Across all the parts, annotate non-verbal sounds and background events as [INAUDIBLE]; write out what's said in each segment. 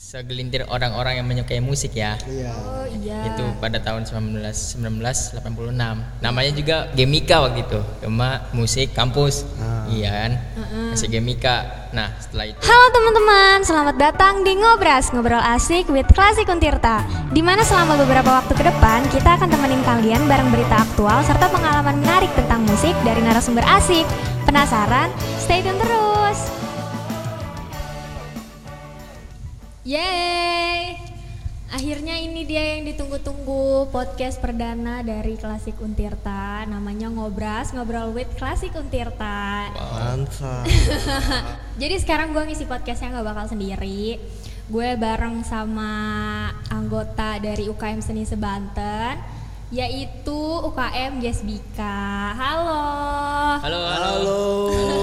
segelintir orang-orang yang menyukai musik ya. Iya. Oh iya. Itu pada tahun 19 1986. Namanya juga Gemika waktu itu. Gema musik kampus. Ah. Iya kan? Masih Gemika. Nah, setelah itu Halo teman-teman, selamat datang di Ngobras, ngobrol asik with Klasik Untirta. Di mana selama beberapa waktu ke depan kita akan temenin kalian bareng berita aktual serta pengalaman menarik tentang musik dari narasumber asik. Penasaran? Stay tune terus. Yeay! Akhirnya ini dia yang ditunggu-tunggu podcast perdana dari Klasik Untirta Namanya Ngobras, Ngobrol with Klasik Untirta Mantap. [LAUGHS] jadi sekarang gue ngisi podcastnya nggak bakal sendiri. Gue bareng sama anggota dari UKM Seni Sebanten, yaitu UKM Gesbika. Halo. Halo, halo. Halo.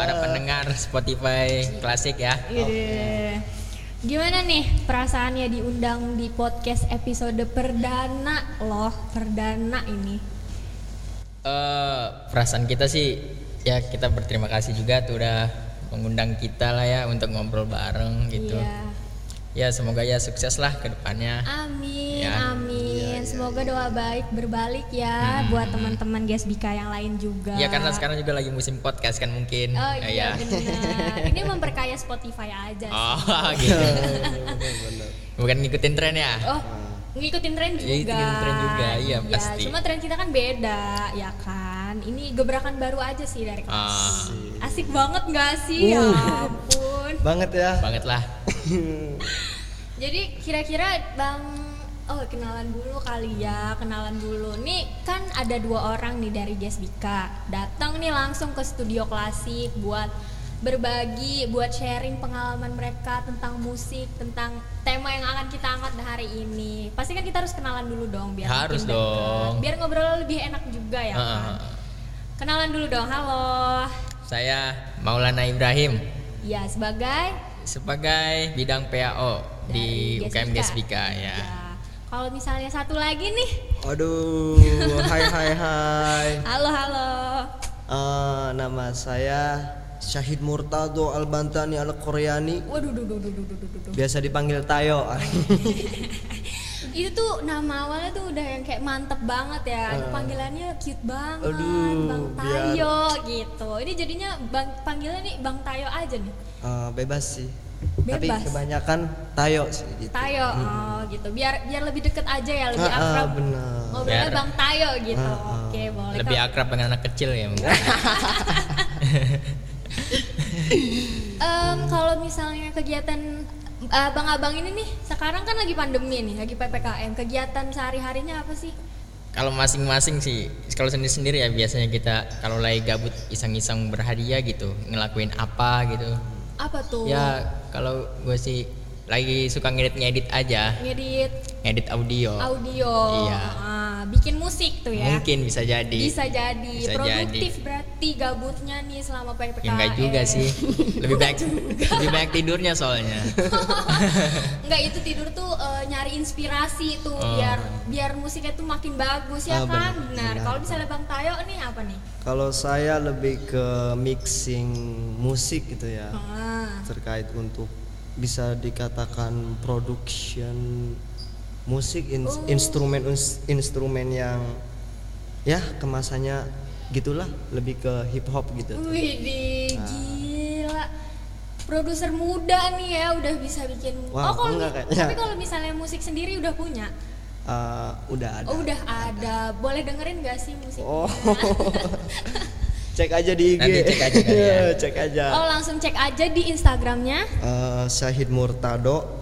Para pendengar Spotify klasik ya. Ide. Gimana nih perasaannya diundang di podcast episode perdana loh, perdana ini? Eh, perasaan kita sih ya kita berterima kasih juga tuh udah mengundang kita lah ya untuk ngobrol bareng gitu. Iya. Ya semoga ya sukses lah ke depannya. Amin, Ya. amin. Semoga doa baik berbalik ya buat teman-teman Gesbika yang lain juga. Ya karena sekarang juga lagi musim podcast kan mungkin. Oh Eh, iya ya. benar. Ini memperkaya Spotify aja sih. Oh [LAUGHS] gitu. Bukan ngikutin tren ya. Oh, ngikutin tren juga. Iya, ngikutin tren juga, iya, pasti. cuma tren kita kan beda, ya kan. Ini gebrakan baru aja sih dari kelas. Ah, Asik banget gak sih? Ya Uh. ampun. Banget ya. banget lah. [LAUGHS] Jadi kira-kira Bang Oh kenalan dulu kali ya, kenalan dulu. Nih kan ada dua orang nih dari Gesbika Datang nih langsung ke studio klasik buat berbagi, buat sharing pengalaman mereka tentang musik, tentang tema yang akan kita angkat hari ini. Pasti kan kita harus kenalan dulu dong biar Harus deket. dong. Biar ngobrol lebih enak juga ya Ah, kan. Kenalan dulu dong. Halo. Saya Maulana Ibrahim Ya sebagai sebagai bidang PAO di UKM Gesbika. Gesbika ya. Kalau misalnya satu lagi nih. Aduh, hai hai [LAUGHS] hai. Halo halo. Eh, nama saya Syahid Murtado Albantani Al Koreani. Waduh, duh, duh, duh, duh, duh, duh, duh. Biasa dipanggil Tayo. [LAUGHS] Itu tuh nama awalnya tuh udah yang kayak mantep banget ya. Aduh, panggilannya cute banget. Aduh, Bang biar- Tayo gitu. Ini jadinya Bang panggilnya nih Bang Tayo aja nih. Eh, bebas sih. Tapi Bebas. kebanyakan Tayo sih gitu. Tayo, oh gitu. Biar biar lebih deket aja ya, lebih Ah, ah, akrab. benar. Ngobrolnya Biar- Bang Tayo gitu. Ah, ah. Oke, boleh. Lebih Kak. akrab dengan anak kecil ya mungkin. [LAUGHS] Em, kalau misalnya kegiatan abang-abang ini nih, sekarang kan lagi pandemi nih, lagi PPKM. Kegiatan sehari-harinya apa sih? Kalau masing-masing sih, kalau sendiri-sendiri ya biasanya kita kalau lagi gabut iseng-iseng berhadiah gitu, ngelakuin apa gitu. Apa tuh? Ya kalau gue sih lagi suka ngedit-ngedit aja, Ngedit ngedit audio. audio. Iya. Ah, bikin musik tuh ya. Mungkin bisa jadi. Bisa jadi. Bisa Produktif berarti gabutnya nih selama PPKM. Ya enggak juga sih. [LAUGHS] Lebih baik lebih banyak tidurnya soalnya. [LAUGHS] Enggak itu tidur tuh eh, nyari inspirasi tuh Oh. biar biar musiknya tuh makin bagus ya Ah, kan? benar, Benar. benar. Kalau misalnya Bang Tayo nih apa nih? Kalau saya lebih ke mixing musik gitu ya. Ah. Terkait untuk bisa dikatakan production musik in- Oh. instrumen instrumen yang ya kemasannya gitulah lebih ke hip hop gitu. Wih, Ah. gila. Produser muda nih ya udah bisa bikin. Wah, oh, kalau tapi kalau misalnya musik sendiri udah punya. Uh, udah ada. Oh, udah ada. Boleh dengerin gak sih musiknya? Oh. [LAUGHS] cek aja di IG. Nanti cek aja kali ya. [LAUGHS] cek aja. Oh, langsung cek aja di Instagramnya. Uh, Syahid Murtado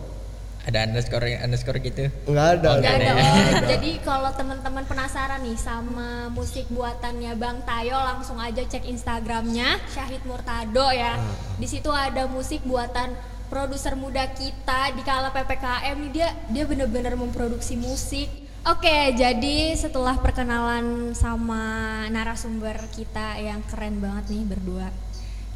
Ada underscore underscore gitu. nggak ada. Oh, Nggak nggak ada. ada. Oh, jadi kalau teman-teman penasaran nih sama musik buatannya Bang Tayo, langsung aja cek Instagramnya Syahid Murtado ya. Di situ ada musik buatan produser muda kita di kala ppkm nih dia dia bener-bener memproduksi musik. Oke, jadi setelah perkenalan sama narasumber kita yang keren banget nih berdua.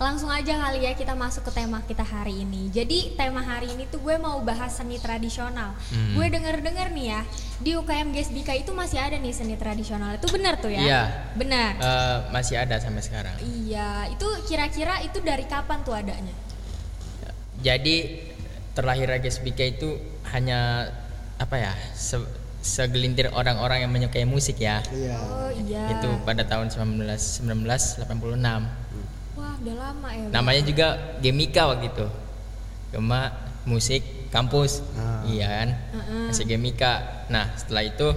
Langsung aja kali ya kita masuk ke tema kita hari ini. Jadi tema hari ini tuh gue mau bahas seni tradisional. Hmm. Gue denger-denger nih ya di UKM Gesbika itu masih ada nih seni tradisional. Itu benar tuh ya? Iya. Benar. Eh, masih ada sampai sekarang. Iya, itu kira-kira itu dari kapan tuh adanya? Jadi terlahir Gesbika itu hanya apa ya se- segelintir orang-orang yang menyukai musik ya Iya. Oh iya. itu pada tahun 19 1986 Wah, udah lama ya. Bang. namanya juga Gemika waktu itu Gema musik kampus Ah. iya kan Heeh. masih Gemika nah setelah itu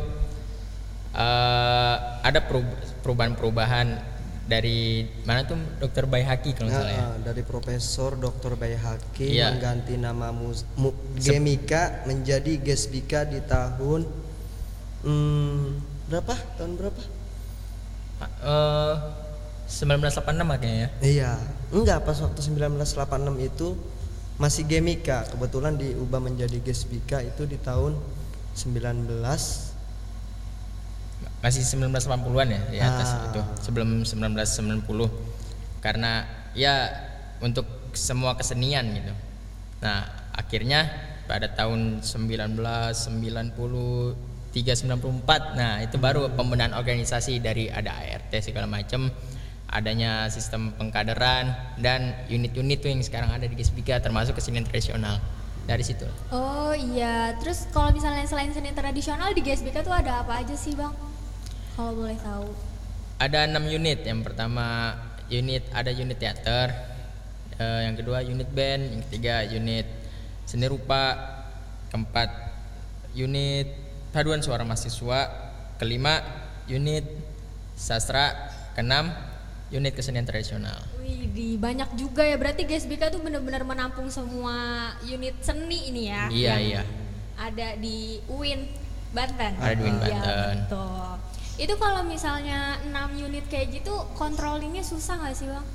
eh, ada perub- perubahan-perubahan dari mana tuh dokter Bayhaki kalau nggak Nah, salah ya ah, dari Profesor Dr. Bayhaki Iya. mengganti nama mus, mu, Gemika menjadi Gesbika di tahun hmm, berapa? Tahun berapa? Eh, 1986 kayaknya ya Iya, enggak pas waktu 1986 itu masih Gemika. Kebetulan diubah menjadi Gesbika itu di tahun 19 masih 1980-an ya di atas Ah. itu sebelum 1990 karena ya untuk semua kesenian gitu nah akhirnya pada tahun 1993 94 nah itu baru pembenahan organisasi dari ada ART segala macam adanya sistem pengkaderan dan unit-unit tuh yang sekarang ada di Gesbika termasuk kesenian tradisional. Dari situ. Oh iya, terus kalau misalnya selain seni tradisional di GSBK tuh ada apa aja sih bang? Kalau boleh tahu. ada enam unit. Yang pertama unit ada unit teater eh, yang kedua unit band yang ketiga unit seni rupa keempat unit paduan suara mahasiswa kelima unit sastra keenam unit kesenian tradisional Wih, di banyak juga ya. Berarti GSBK tuh benar-benar menampung semua unit seni ini ya. Iya, iya. Ada di UIN Banten. Ada di UIN Iya, Banten. betul. Itu kalau misalnya 6 unit kayak gitu, controllingnya susah nggak sih bang?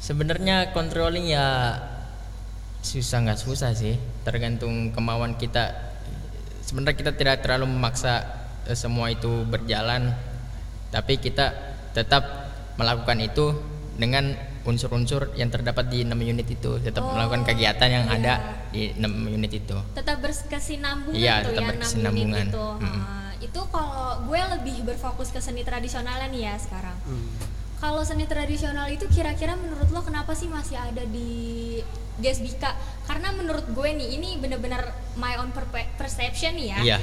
sebenarnya controlling ya susah nggak susah sih tergantung kemauan kita sebenarnya kita tidak terlalu memaksa eh, semua itu berjalan tapi kita tetap melakukan itu dengan unsur-unsur yang terdapat di 6 unit itu tetap Oh, melakukan kegiatan yang iya. ada di 6 unit itu tetap berkesinambungan Iya, tuh tetap ya berkesinambungan. unit itu. Mm. Heeh. itu kalau gue lebih berfokus ke seni tradisionalnya nih ya sekarang. Kalau seni tradisional itu kira-kira menurut lo kenapa sih masih ada di Gesbika? Karena menurut gue nih ini bener-bener my own perception nih ya. iya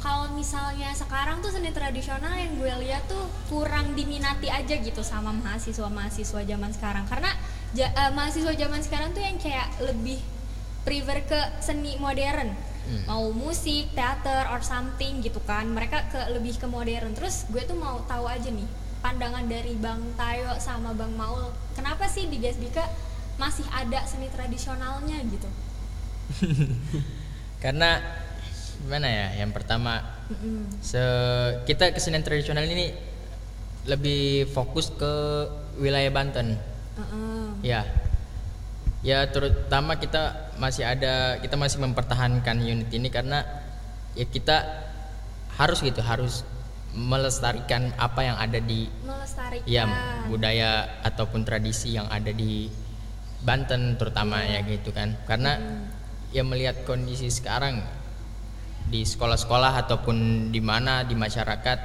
Kalau misalnya sekarang tuh seni tradisional yang gue lihat tuh kurang diminati aja gitu sama mahasiswa-mahasiswa zaman sekarang. Karena ja- eh, mahasiswa zaman sekarang tuh yang kayak lebih prefer ke seni modern. Hmm. Mau musik, teater, or something gitu kan. Mereka ke lebih ke modern. Terus gue tuh mau tahu aja nih pandangan dari Bang Tayo sama Bang Maul. Kenapa sih di Gesbika masih ada seni tradisionalnya gitu? [LAUGHS] karena gimana ya yang pertama. Se- kita kesenian tradisional ini lebih fokus ke wilayah Banten. Heeh. Ya. Ya terutama kita masih ada kita masih mempertahankan unit ini karena ya kita harus gitu harus melestarikan apa yang ada di melestarikan ya budaya ataupun tradisi yang ada di Banten terutama ya gitu kan. Karena ya melihat kondisi sekarang di sekolah-sekolah ataupun di mana di masyarakat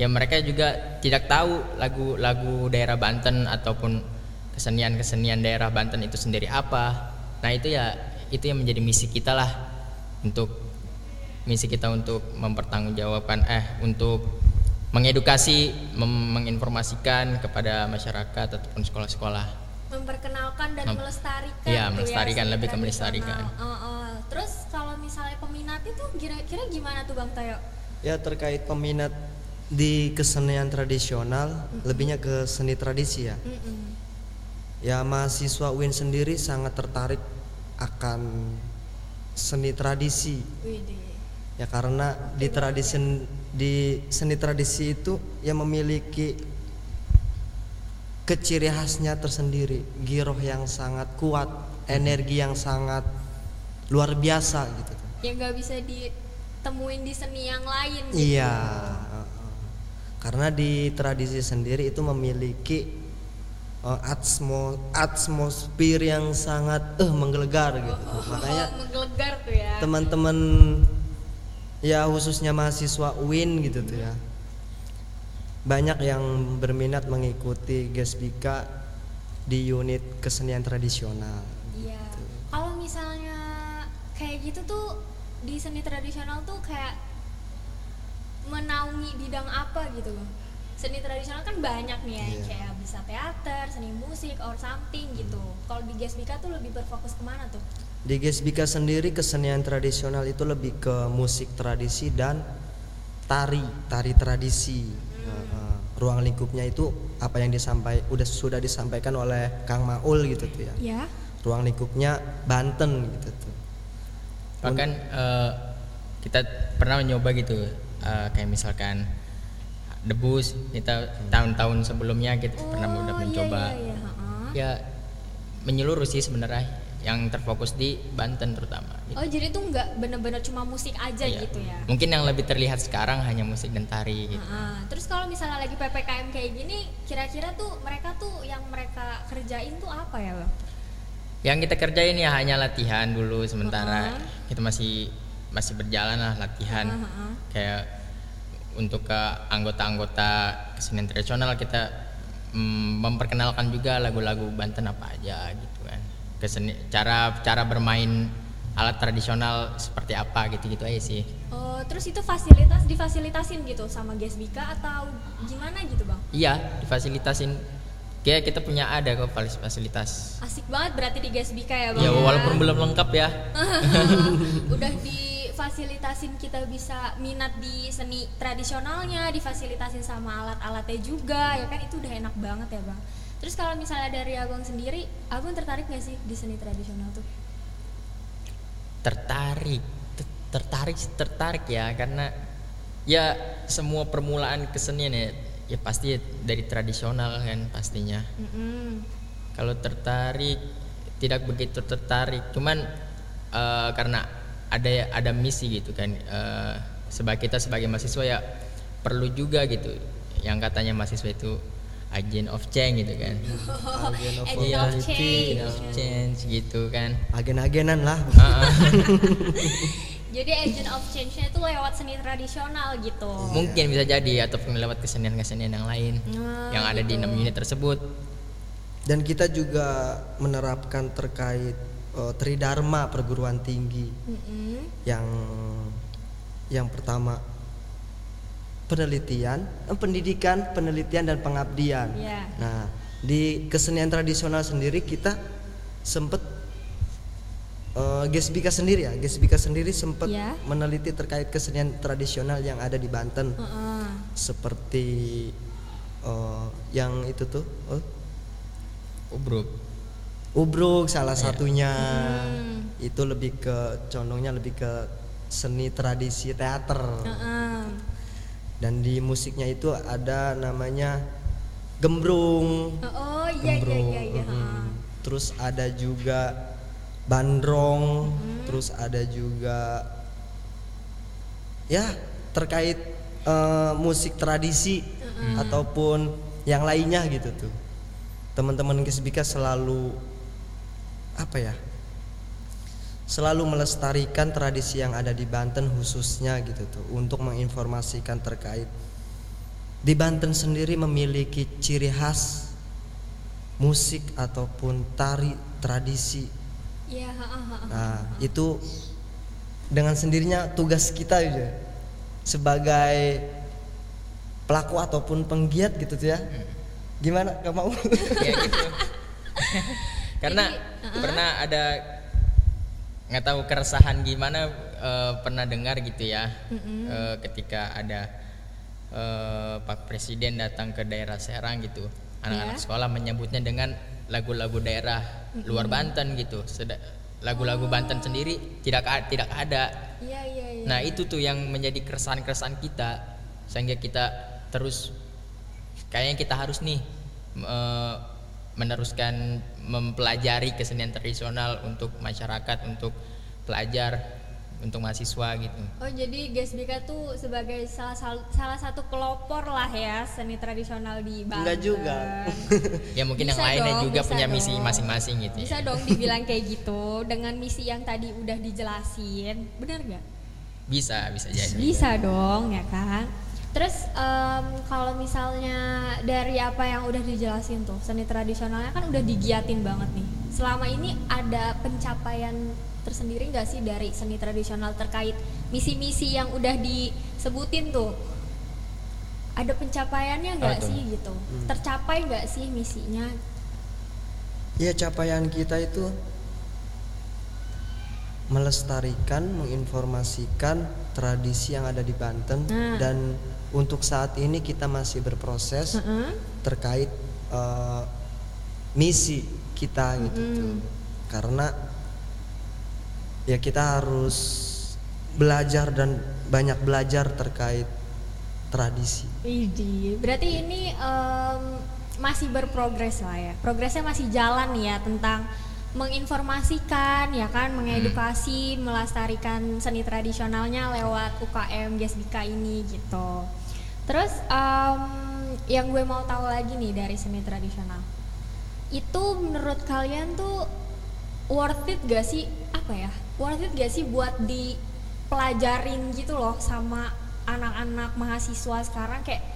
ya mereka juga tidak tahu lagu-lagu daerah Banten ataupun kesenian-kesenian daerah Banten itu sendiri apa. Nah, itu ya itu yang menjadi misi kita lah untuk misi kita untuk mempertanggungjawabkan eh untuk mengedukasi, mem- menginformasikan kepada masyarakat ataupun sekolah-sekolah. Memperkenalkan dan Mem- melestarikan Iya, tuh melestarikan, seni lebih ke melestarikan. Uh, uh. terus kalau misalnya peminat itu kira-kira gimana tuh bang Tayo Ya terkait peminat di kesenian tradisional, lebihnya ke seni tradisi ya. Mm-mm. Ya mahasiswa UIN sendiri sangat tertarik akan seni tradisi. Widih. Ya karena di tradisi di seni tradisi itu yang memiliki keciri khasnya tersendiri, giroh yang sangat kuat, energi yang sangat luar biasa gitu. yang nggak bisa ditemuin di seni yang lain gitu. Iya. Karena di tradisi sendiri itu memiliki eh, atmo atmosfer yang sangat eh menggelegar gitu. Makanya oh, menggelegar tuh ya teman-teman ya khususnya mahasiswa UIN gitu tuh ya. Banyak yang berminat mengikuti Gesbika di unit kesenian tradisional. Iya. Kalau misalnya kayak gitu tuh di seni tradisional tuh kayak menaungi bidang apa gitu seni tradisional kan banyak nih ya Iya. kayak bisa teater seni musik or something gitu kalau di Gesbika tuh lebih berfokus ke mana tuh Di Gesbika sendiri kesenian tradisional itu lebih ke musik tradisi dan tari, tari tradisi. Ruang lingkupnya itu apa yang disampaikan udah sudah disampaikan oleh Kang Maul gitu tuh ya. ya Ruang lingkupnya Banten gitu tuh. bahkan eh, kita pernah mencoba gitu eh, kayak misalkan debus kita tahun-tahun sebelumnya kita pernah udah iya, mencoba iya, iya, ha-ha. ya menyeluruh sih sebenarnya yang terfokus di Banten terutama gitu. oh jadi tuh nggak bener-bener cuma musik aja Iya. gitu ya mungkin yang lebih terlihat sekarang hanya musik dan tari gitu Ha-ha. terus kalau misalnya lagi ppkm kayak gini kira-kira tuh mereka tuh yang mereka kerjain tuh apa ya bang yang kita kerjain ya hanya latihan dulu sementara Uh-uh. kita masih masih berjalan lah latihan Ha-ha. kayak untuk ke anggota-anggota kesenian tradisional kita mm, memperkenalkan juga lagu-lagu Banten apa aja gitu keseni cara cara bermain alat tradisional seperti apa gitu-gitu aja sih Oh, terus itu fasilitas difasilitasin gitu sama Gesbika atau gimana gitu bang? iya difasilitasin kayak kita punya ada kok fasilitas Asik banget berarti di Gesbika ya bang? ya walaupun belum lengkap ya [LAUGHS] Udah difasilitasin kita bisa minat di seni tradisionalnya, difasilitasin sama alat-alatnya juga, ya kan itu udah enak banget ya bang. Terus kalau misalnya dari abang sendiri, abang tertarik gak sih di seni tradisional tuh? tertarik Ter- tertarik tertarik ya karena ya semua permulaan kesenian ya ya pasti dari tradisional kan pastinya Mm-mm. kalau tertarik tidak begitu tertarik cuman eh, karena ada ada misi gitu kan eh, sebagai kita sebagai mahasiswa ya perlu juga gitu yang katanya mahasiswa itu agent of change gitu kan Agent of Agent of Reality. change. agent of change gitu kan Agen-agenan lah. Ah, ah. [LAUGHS] Jadi agent of change-nya itu lewat seni tradisional gitu. mungkin bisa jadi ataupun lewat kesenian-kesenian yang lain Nah, yang ada di gitu. enam unit tersebut Dan kita juga menerapkan terkait eh, tridharma perguruan tinggi Mm-mm. yang yang pertama penelitian, eh, pendidikan, penelitian dan pengabdian. Iya. Nah, di kesenian tradisional sendiri kita sempet eh, Gesbika sendiri ya, Gesbika sendiri sempat Iya. meneliti terkait kesenian tradisional yang ada di Banten Heeh. seperti eh, yang itu tuh oh, Ubruk Ubruk salah Iya. satunya Hmm. itu lebih ke condongnya lebih ke seni tradisi teater Heeh. Dan di musiknya itu ada namanya gembrung Oh iya iya gembrung iya iya. mm-mm. terus ada juga bandrong Mm-hmm. terus ada juga ya terkait eh, musik tradisi ataupun yang lainnya gitu tuh teman-teman Gesbika selalu apa ya selalu melestarikan tradisi yang ada di Banten khususnya gitu tuh untuk menginformasikan terkait di Banten sendiri memiliki ciri khas musik ataupun tari tradisi. Iya, heeh, heeh. Nah, itu dengan sendirinya tugas kita aja sebagai pelaku ataupun penggiat gitu tuh ya. Gimana? Gak mau? ya gitu [LAUGHS] karena pernah ada nggak tahu keresahan gimana eh, pernah dengar gitu ya eh, ketika ada eh, Pak Presiden datang ke daerah Serang gitu. Anak-anak Ya. sekolah menyebutnya dengan lagu-lagu daerah luar Banten gitu. Lagu-lagu Banten sendiri tidak tidak ada. Iya iya iya. Nah itu tuh yang menjadi keresahan-keresahan kita sehingga kita terus kayaknya kita harus nih eh, meneruskan mempelajari kesenian tradisional untuk masyarakat, untuk pelajar, untuk mahasiswa gitu. Oh jadi Gesbika tuh sebagai salah sal- salah satu pelopor lah ya seni tradisional di Banten. Enggak juga. [LAUGHS] Ya mungkin yang Bisa lainnya dong, juga bisa punya misi dong. masing-masing gitu. Bisa ya. dong dibilang [LAUGHS] kayak gitu dengan misi yang tadi udah dijelasin, benar nggak? Bisa, bisa jadi. Bisa dong ya kan. Terus em, kalau misalnya dari apa yang udah dijelasin tuh seni tradisionalnya kan udah digiatin banget nih. Selama ini ada pencapaian tersendiri nggak sih dari seni tradisional terkait misi-misi yang udah disebutin tuh? Ada pencapaiannya nggak sih gitu? Tercapai nggak sih misinya? Ya capaian kita itu melestarikan, menginformasikan tradisi yang ada di Banten Nah. dan untuk saat ini kita masih berproses Heeh. terkait eh, misi kita gitu tuh. Karena ya kita harus belajar dan banyak belajar terkait tradisi. Widih, berarti ini em, masih berprogres lah ya. Progresnya masih jalan ya tentang menginformasikan ya kan, mengedukasi, melestarikan seni tradisionalnya lewat UKM Gesbika ini gitu. Terus em, yang gue mau tahu lagi nih dari seni tradisional, itu menurut kalian tuh worth it gak sih? Apa ya? Worth it gak sih buat dipelajarin gitu loh sama anak-anak mahasiswa sekarang? Kayak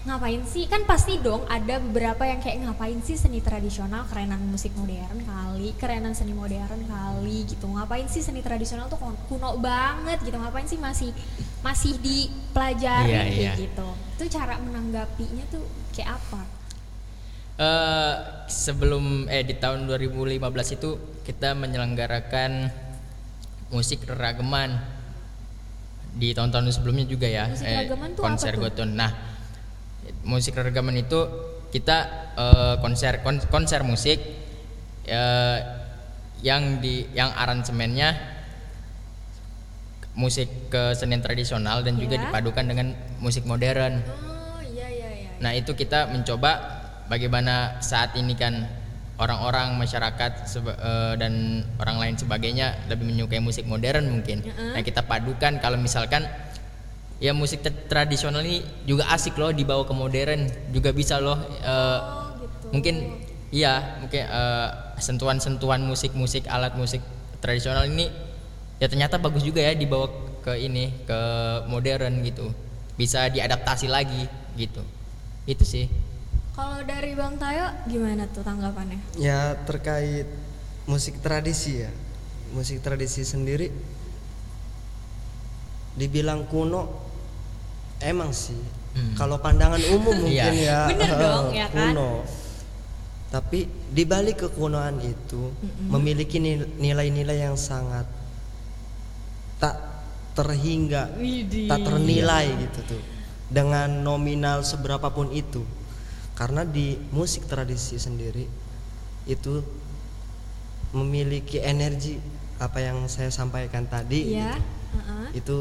ngapain sih? Kan pasti dong ada beberapa yang kayak ngapain sih seni tradisional? Kerenan musik modern kali kerenan seni modern kali gitu. Ngapain sih seni tradisional tuh kuno banget gitu? Ngapain sih masih masih dipelajari? Iya, kayak iya. gitu. Itu cara menanggapinya tuh kayak apa? Eh, sebelum eh di tahun 2015 itu kita menyelenggarakan musik ragaman. Di tahun-tahun sebelumnya juga ya Musik apa konser goton. Nah, musik ragaman itu kita eh, konser kon- konser musik eh, yang di yang aransemennya musik kesenian tradisional dan juga Ya. dipadukan dengan musik modern. oh iya iya iya Nah itu kita mencoba bagaimana saat ini kan orang-orang masyarakat eh, dan orang lain sebagainya lebih menyukai musik modern mungkin. Nah kita padukan kalau misalkan ya musik tra- tradisional ini juga asik loh dibawa ke modern juga bisa loh. eh, oh gitu Mungkin iya mungkin eh, sentuhan-sentuhan musik-musik alat musik tradisional ini ya ternyata bagus juga ya dibawa ke ini ke modern gitu. Bisa diadaptasi lagi gitu. Itu sih. Kalau dari Bang Tayo gimana tuh tanggapannya? Ya terkait musik tradisi ya. Musik tradisi sendiri dibilang kuno emang sih. Hmm. Kalau pandangan umum [LAUGHS] mungkin Iya. ya Bener [LAUGHS] dong, ya kan? kuno. Tapi di balik kekunoan itu memiliki nil- nilai-nilai yang sangat tak terhingga, tak ternilai gitu tuh. Dengan nominal seberapapun itu. Karena di musik tradisi sendiri itu memiliki energi apa yang saya sampaikan tadi Iya. gitu. heeh. itu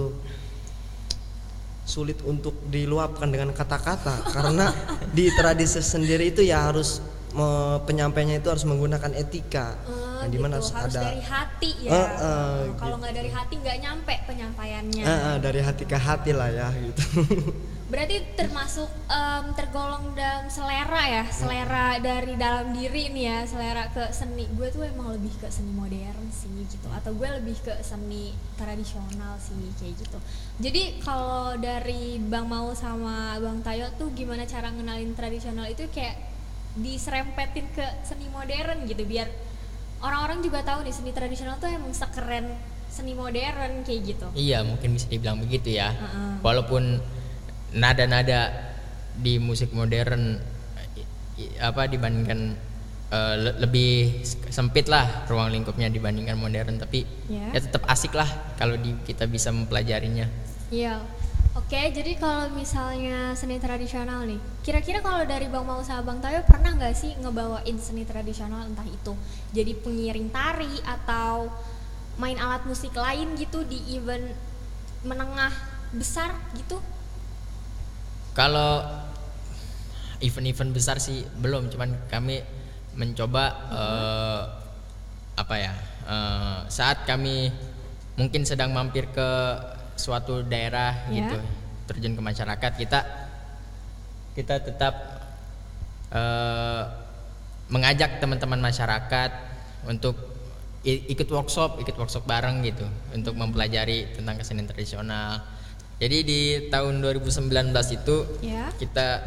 sulit untuk diluapkan dengan kata-kata. Karena di tradisi sendiri itu ya harus penyampaiannya itu harus menggunakan etika Oh, yang di mana gitu. harus, ada dari hati ya. Eh, Oh, Kalau gitu. nggak dari hati nggak nyampe penyampaiannya. Eh, eh, dari hati ke hati lah ya gitu [LAUGHS] Berarti termasuk em, tergolong dalam selera ya, selera dari dalam diri nih ya, selera ke seni. Gue tuh emang lebih ke seni modern sih gitu, atau gue lebih ke seni tradisional sih kayak gitu. Jadi kalau dari Bang Mau sama Bang Tayo tuh gimana cara ngenalin tradisional itu kayak diserempetin ke seni modern gitu, biar orang-orang juga tahu nih seni tradisional tuh emang sekeren seni modern kayak gitu. Iya mungkin bisa dibilang begitu ya. Heeh. Walaupun nada-nada di musik modern apa dibandingkan eh, le- lebih sempit lah ruang lingkupnya dibandingkan modern, tapi Ya. ya tetap asik lah kalau di- kita bisa mempelajarinya. Iya. Oke, jadi kalau misalnya seni tradisional nih, kira-kira kalau dari Bang Mau sama Bang Tayo pernah nggak sih ngebawain seni tradisional entah itu jadi pengiring tari atau main alat musik lain gitu di event menengah besar gitu? Kalau event-event besar sih belum, cuman kami mencoba eh, apa ya eh, saat kami mungkin sedang mampir ke suatu daerah Ya. gitu, terjun ke masyarakat kita kita tetap eh, mengajak teman-teman masyarakat untuk ikut workshop, ikut workshop bareng gitu untuk mempelajari tentang kesenian tradisional. Jadi di tahun 2019 itu Ya. kita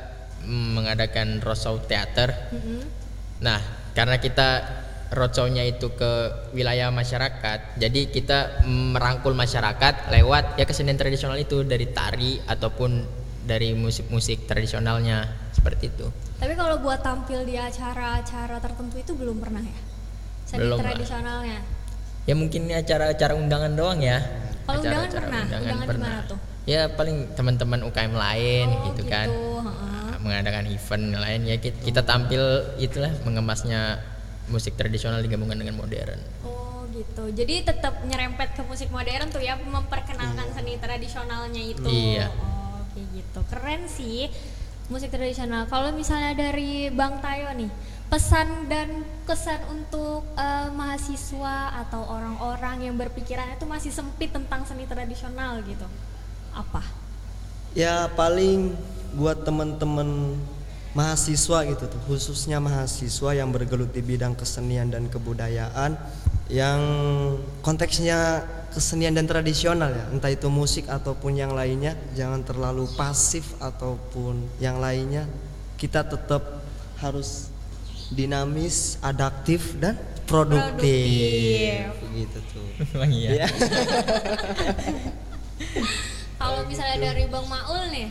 mm, mengadakan Rosau Theater. Mm-mm. Nah, karena kita roconya itu ke wilayah masyarakat. Jadi kita merangkul masyarakat lewat ya kesenian tradisional itu dari tari ataupun dari musik-musik tradisionalnya seperti itu. Tapi kalau buat tampil di acara-acara tertentu itu belum pernah ya? Seni Belum lah. tradisionalnya. Ya mungkin ini acara-acara undangan doang ya. Kalau undangan pernah? Undangan di mana tuh? Ya paling teman-teman UKM lain Oh, gitu kan. heeh. Mengadakan event lain ya kita, kita tampil itulah mengemasnya musik tradisional digabungkan dengan modern. Oh gitu. Jadi tetap nyerempet ke musik modern tuh ya memperkenalkan seni tradisionalnya itu. Iya. Oh kayak gitu. Keren sih musik tradisional. Kalau misalnya dari Bang Tayo nih, pesan dan kesan untuk eh, mahasiswa atau orang-orang yang berpikiran itu masih sempit tentang seni tradisional gitu. Apa? Ya paling buat teman-teman mahasiswa gitu tuh, khususnya mahasiswa yang bergelut di bidang kesenian dan kebudayaan yang konteksnya kesenian dan tradisional ya, entah itu musik ataupun yang lainnya, jangan terlalu pasif ataupun yang lainnya. Kita tetap harus dinamis, adaptif dan produktif. Gitu tuh. [LAUGHS] Emang iya. Ya. [LAUGHS] Kalau misalnya dari Bang Maul nih,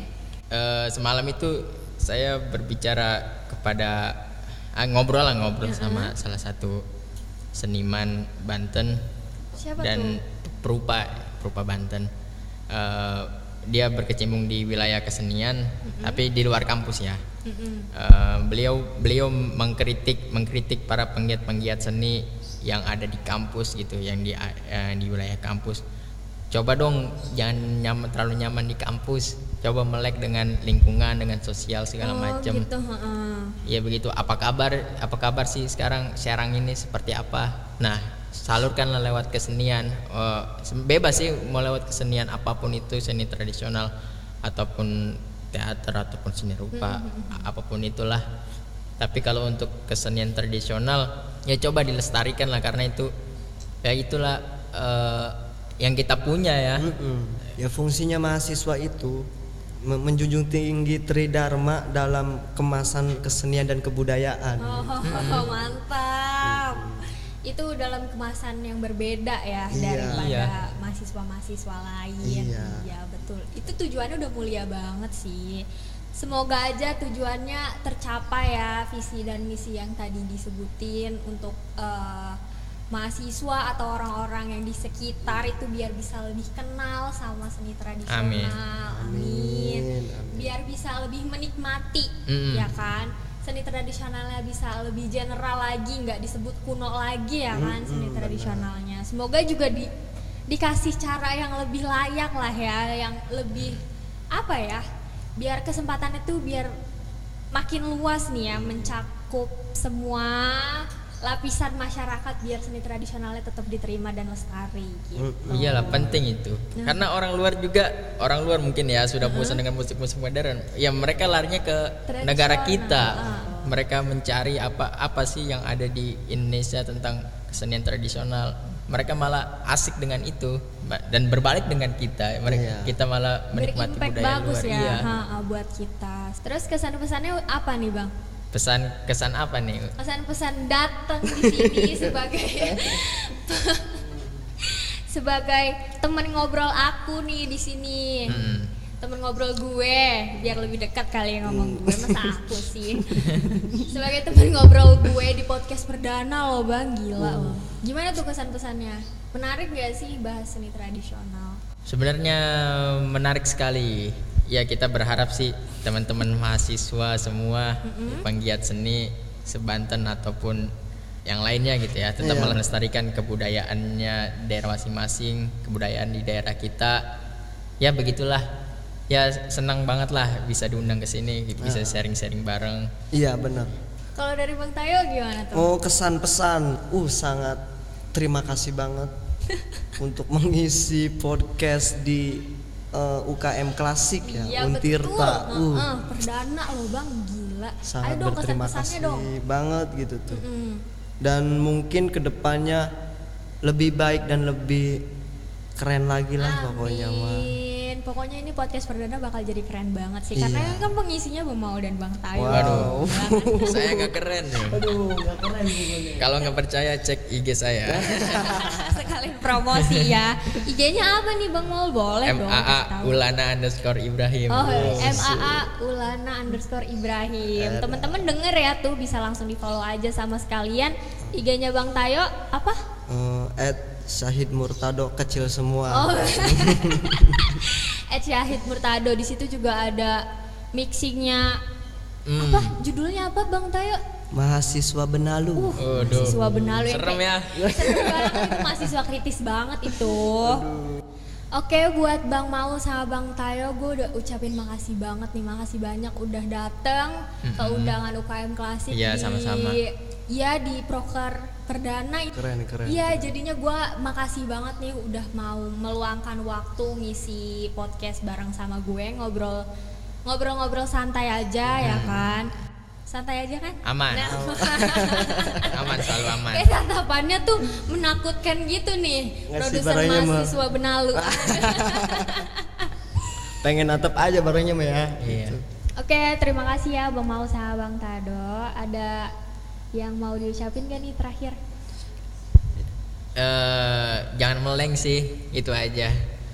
Eh, semalam itu saya berbicara kepada ah, ngobrol lah ngobrol sama salah satu seniman Banten siapa dan tuh? perupa perupa Banten. Eh, dia berkecimpung di wilayah kesenian tapi di luar kampus ya. Mm-mm. Eh, beliau beliau mengkritik mengkritik para penggiat-penggiat seni yang ada di kampus gitu yang di eh, di wilayah kampus coba dong jangan nyaman terlalu nyaman di kampus. Coba melek dengan lingkungan dengan sosial segala oh, macam gitu, heeh. ya begitu. Apa kabar apa kabar sih sekarang Serang ini seperti apa? Nah salurkanlah lewat kesenian. Eh, bebas sih mau lewat kesenian apa pun itu seni tradisional ataupun teater ataupun seni rupa apa pun itulah. Tapi kalau untuk kesenian tradisional ya coba dilestarikan lah karena itu. Ya itulah eh, yang kita punya ya Mm-mm. Ya fungsinya mahasiswa itu me- menjunjung tinggi tridharma dalam kemasan kesenian dan kebudayaan. Oh, [LAUGHS] mantap. Itu dalam kemasan yang berbeda ya Iya. daripada Iya. mahasiswa-mahasiswa lain. Iya. betul. Itu tujuannya udah mulia banget sih. Semoga aja tujuannya tercapai ya visi dan misi yang tadi disebutin untuk eh, mahasiswa atau orang-orang yang di sekitar itu biar bisa lebih kenal sama seni tradisional. Amin. Amin. Biar bisa lebih menikmati Mm-mm. ya kan seni tradisionalnya bisa lebih general lagi nggak disebut kuno lagi ya kan seni tradisionalnya semoga juga di dikasih cara yang lebih layak lah ya yang lebih apa ya biar kesempatan itu biar makin luas nih ya mencakup semua lapisan masyarakat biar seni tradisionalnya tetap diterima dan lestari gitu. Iyalah penting itu. Karena orang luar juga orang luar mungkin ya sudah bosan dengan musik-musik modern. Ya mereka larinya ke Tradisional. negara kita. Ah. Mereka mencari apa apa sih yang ada di Indonesia tentang kesenian tradisional. Mereka malah asik dengan itu dan berbalik dengan kita. Mereka Iya. kita malah menikmati Berimpact budaya bagus luar. ya Iya. ha, ha, buat kita. Terus kesan-pesannya apa nih bang? Pesan kesan apa nih? Pesan-pesan datang di sini [LAUGHS] sebagai sebagai teman ngobrol aku nih di sini. Hmm. Temen ngobrol gue biar lebih dekat kali yang ngomong gue masa [LAUGHS] aku sih sebagai temen ngobrol gue di podcast perdana loh bang gila loh gimana tuh kesan-pesannya menarik gak sih bahas seni tradisional Sebenarnya menarik sekali. Ya kita berharap sih teman-teman mahasiswa semua penggiat seni sebanten ataupun yang lainnya gitu ya tetap Iya. melestarikan kebudayaannya daerah masing-masing, kebudayaan di daerah kita. Ya begitulah. Ya senang banget lah bisa diundang ke sini, bisa sharing-sharing bareng. Iya benar. kalau dari bang Tayo gimana tuh Oh kesan pesan, uh sangat terima kasih banget [LAUGHS] untuk mengisi podcast di eh, UKM klasik ya, Iya Untirta. betul, Uh, Heeh, perdana loh bang, gila. sangat Ayo dong berterima kasih dong. banget gitu tuh. Mm. Dan mungkin ke depannya lebih baik dan lebih keren lagi lah pokoknya mah. Pokoknya ini podcast perdana bakal jadi keren banget sih karena Iya. kan pengisinya Bang Mau dan Bang Tayo. Waduh. Banget. [LAUGHS] saya nggak keren ya. Aduh, nggak keren. Kalau nggak percaya cek IG saya. [LAUGHS] Sekalian promosi ya. IG-nya apa nih Bang Mau? Boleh dong. MAA. Ulana underscore Ibrahim. Oh, MAA Ulana underscore Ibrahim. Teman-teman denger ya tuh bisa langsung di follow aja sama sekalian. IG-nya Bang Tayo apa? Eh, at Syahid Murtado kecil semua. Oh. [LAUGHS] [LAUGHS] Ed Syahid Murtado di situ juga ada mixingnya Hmm. apa judulnya apa Bang Tayo? Mahasiswa Benalu. Uh, mahasiswa benalu yang Serem ya. Serem banget itu mahasiswa kritis banget itu. Oke buat Bang Mau sama Bang Tayo gue udah ucapin makasih banget nih makasih banyak udah dateng ke undangan UKM Klasik Iya, di sama-sama. Iya di proker perdana. Keren, keren. Iya jadinya gue makasih banget nih udah mau meluangkan waktu ngisi podcast bareng sama gue ngobrol ngobrol-ngobrol santai aja ya kan. Santai aja kan? Aman. Nah, [LAUGHS] Aman selalu aman. Kayak tatapannya tuh menakutkan gitu nih Ngasih produser barangnya mah. mahasiswa benalu. [LAUGHS] Pengen natep aja barangnya mah ya. Iya. Oke, terima kasih ya Bang Mau sama Bang Tado. Ada yang mau diucapin gak nih terakhir? Eh, jangan meleng sih, itu aja.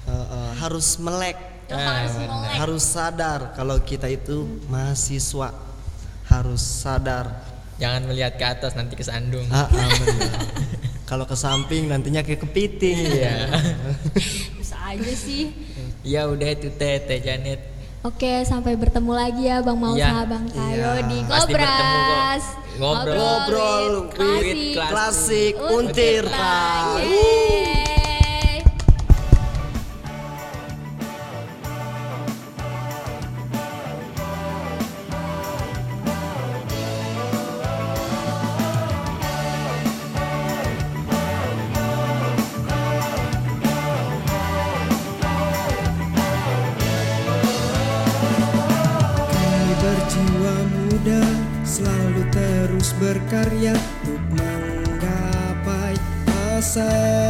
Eh, eh, harus melek, Lo Ah, harus melek. harus sadar kalau kita itu mahasiswa. Harus sadar. Jangan melihat ke atas nanti kesandung. Ah, ah, benar. [LAUGHS] Kalau ke samping nantinya kayak kepiting. Iya. Bisa aja sih. ya udah itu teh teh Janet. Oke, sampai bertemu lagi ya Bang Mau sama Bang Tayo Iya. di. Ngobras. Ngobrol. Ngobrol with klasik. klasik Untirta. Berkarya untuk menggapai asa